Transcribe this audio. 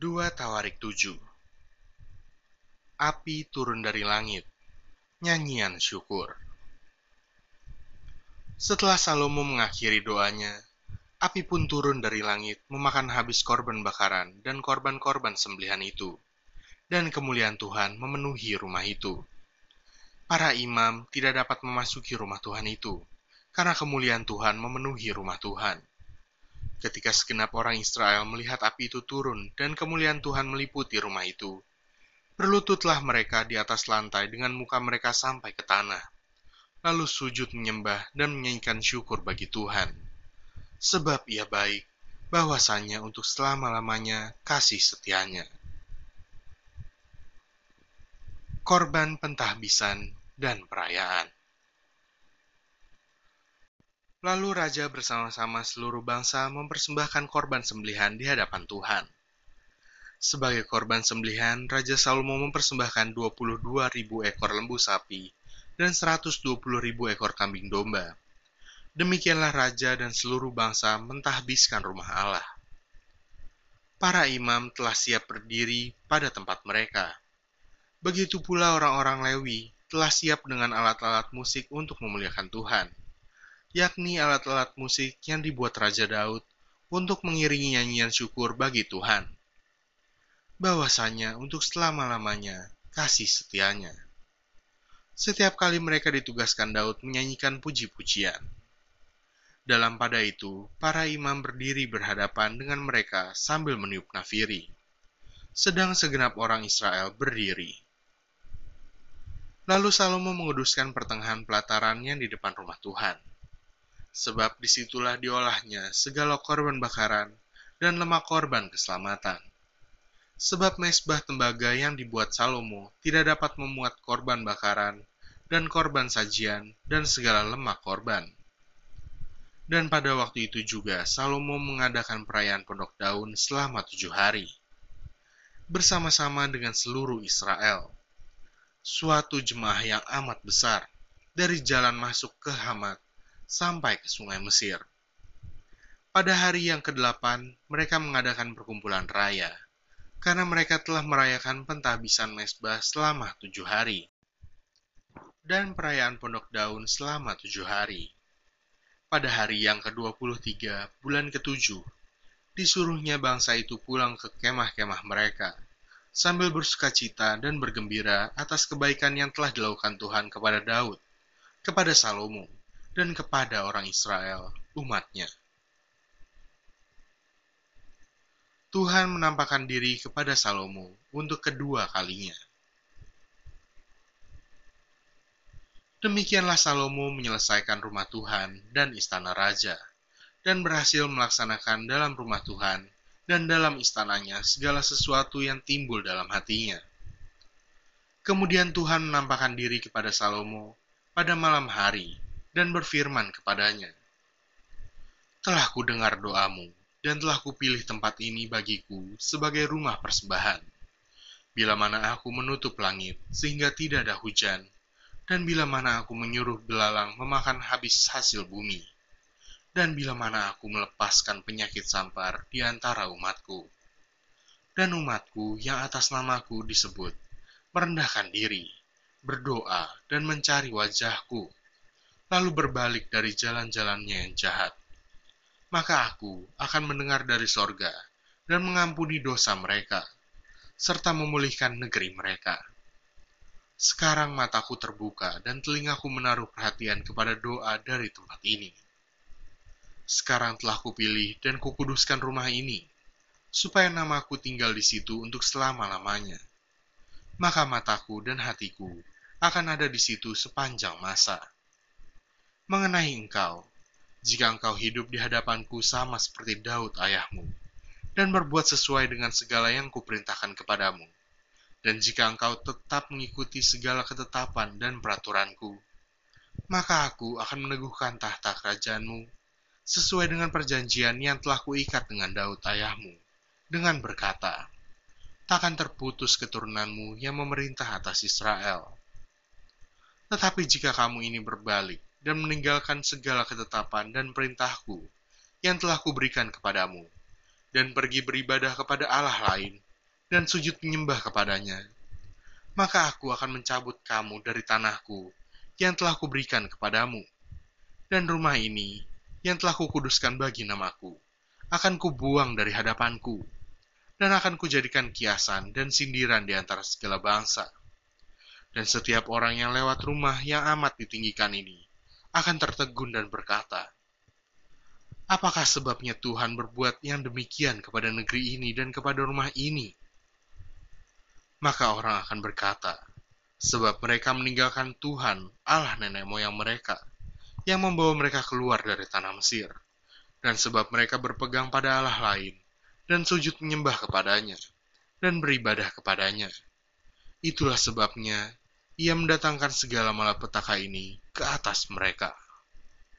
2 Tawarik 7 Api turun dari langit Nyanyian syukur Setelah Salomo mengakhiri doanya, api pun turun dari langit memakan habis korban bakaran dan korban-korban sembelihan itu. Dan kemuliaan Tuhan memenuhi rumah itu. Para imam tidak dapat memasuki rumah Tuhan itu, karena kemuliaan Tuhan memenuhi rumah Tuhan Ketika segenap orang Israel melihat api itu turun dan kemuliaan Tuhan meliputi rumah itu, berlututlah mereka di atas lantai dengan muka mereka sampai ke tanah, lalu sujud menyembah dan menyanyikan syukur bagi Tuhan. Sebab ia baik, bahwasanya untuk selama-lamanya kasih setianya. Korban pentahbisan dan perayaan Lalu raja bersama-sama seluruh bangsa mempersembahkan korban sembelihan di hadapan Tuhan. Sebagai korban sembelihan, Raja Salomo mempersembahkan 22 ribu ekor lembu sapi dan 120 ribu ekor kambing domba. Demikianlah raja dan seluruh bangsa mentahbiskan rumah Allah. Para imam telah siap berdiri pada tempat mereka. Begitu pula orang-orang Lewi telah siap dengan alat-alat musik untuk memuliakan Tuhan yakni alat-alat musik yang dibuat Raja Daud untuk mengiringi nyanyian syukur bagi Tuhan. Bahwasanya untuk selama-lamanya kasih setianya. Setiap kali mereka ditugaskan Daud menyanyikan puji-pujian. Dalam pada itu, para imam berdiri berhadapan dengan mereka sambil meniup nafiri. Sedang segenap orang Israel berdiri. Lalu Salomo menguduskan pertengahan pelataran yang di depan rumah Tuhan sebab di situlah diolahnya segala korban bakaran dan lemak korban keselamatan. Sebab mesbah tembaga yang dibuat Salomo tidak dapat memuat korban bakaran dan korban sajian dan segala lemak korban. Dan pada waktu itu juga Salomo mengadakan perayaan pondok daun selama tujuh hari, bersama-sama dengan seluruh Israel. Suatu jemaah yang amat besar, dari jalan masuk ke Hamat sampai ke sungai Mesir. Pada hari yang ke-8, mereka mengadakan perkumpulan raya, karena mereka telah merayakan pentahbisan mesbah selama tujuh hari, dan perayaan pondok daun selama tujuh hari. Pada hari yang ke-23, bulan ke-7, disuruhnya bangsa itu pulang ke kemah-kemah mereka, sambil bersuka cita dan bergembira atas kebaikan yang telah dilakukan Tuhan kepada Daud, kepada Salomo, dan kepada orang Israel, umatnya. Tuhan menampakkan diri kepada Salomo untuk kedua kalinya. Demikianlah Salomo menyelesaikan rumah Tuhan dan istana raja, dan berhasil melaksanakan dalam rumah Tuhan dan dalam istananya segala sesuatu yang timbul dalam hatinya. Kemudian Tuhan menampakkan diri kepada Salomo pada malam hari dan berfirman kepadanya, Telah ku dengar doamu, dan telah kupilih tempat ini bagiku sebagai rumah persembahan. Bila mana aku menutup langit sehingga tidak ada hujan, dan bila mana aku menyuruh belalang memakan habis hasil bumi, dan bila mana aku melepaskan penyakit sampar di antara umatku, dan umatku yang atas namaku disebut, merendahkan diri, berdoa, dan mencari wajahku, lalu berbalik dari jalan-jalannya yang jahat. Maka aku akan mendengar dari sorga dan mengampuni dosa mereka, serta memulihkan negeri mereka. Sekarang mataku terbuka dan telingaku menaruh perhatian kepada doa dari tempat ini. Sekarang telah kupilih dan kukuduskan rumah ini, supaya namaku tinggal di situ untuk selama-lamanya. Maka mataku dan hatiku akan ada di situ sepanjang masa mengenai engkau, jika engkau hidup di hadapanku sama seperti Daud ayahmu, dan berbuat sesuai dengan segala yang kuperintahkan kepadamu, dan jika engkau tetap mengikuti segala ketetapan dan peraturanku, maka aku akan meneguhkan tahta kerajaanmu sesuai dengan perjanjian yang telah kuikat dengan Daud ayahmu, dengan berkata, takkan terputus keturunanmu yang memerintah atas Israel. Tetapi jika kamu ini berbalik dan meninggalkan segala ketetapan dan perintahku yang telah kuberikan kepadamu, dan pergi beribadah kepada Allah lain dan sujud menyembah kepadanya, maka aku akan mencabut kamu dari tanahku yang telah kuberikan kepadamu, dan rumah ini yang telah kukuduskan bagi namaku, akan kubuang dari hadapanku, dan akan kujadikan kiasan dan sindiran di antara segala bangsa. Dan setiap orang yang lewat rumah yang amat ditinggikan ini akan tertegun dan berkata, Apakah sebabnya Tuhan berbuat yang demikian kepada negeri ini dan kepada rumah ini? Maka orang akan berkata, sebab mereka meninggalkan Tuhan, Allah nenek moyang mereka, yang membawa mereka keluar dari tanah Mesir, dan sebab mereka berpegang pada Allah lain, dan sujud menyembah kepadanya, dan beribadah kepadanya. Itulah sebabnya ia mendatangkan segala malapetaka ini ke atas mereka.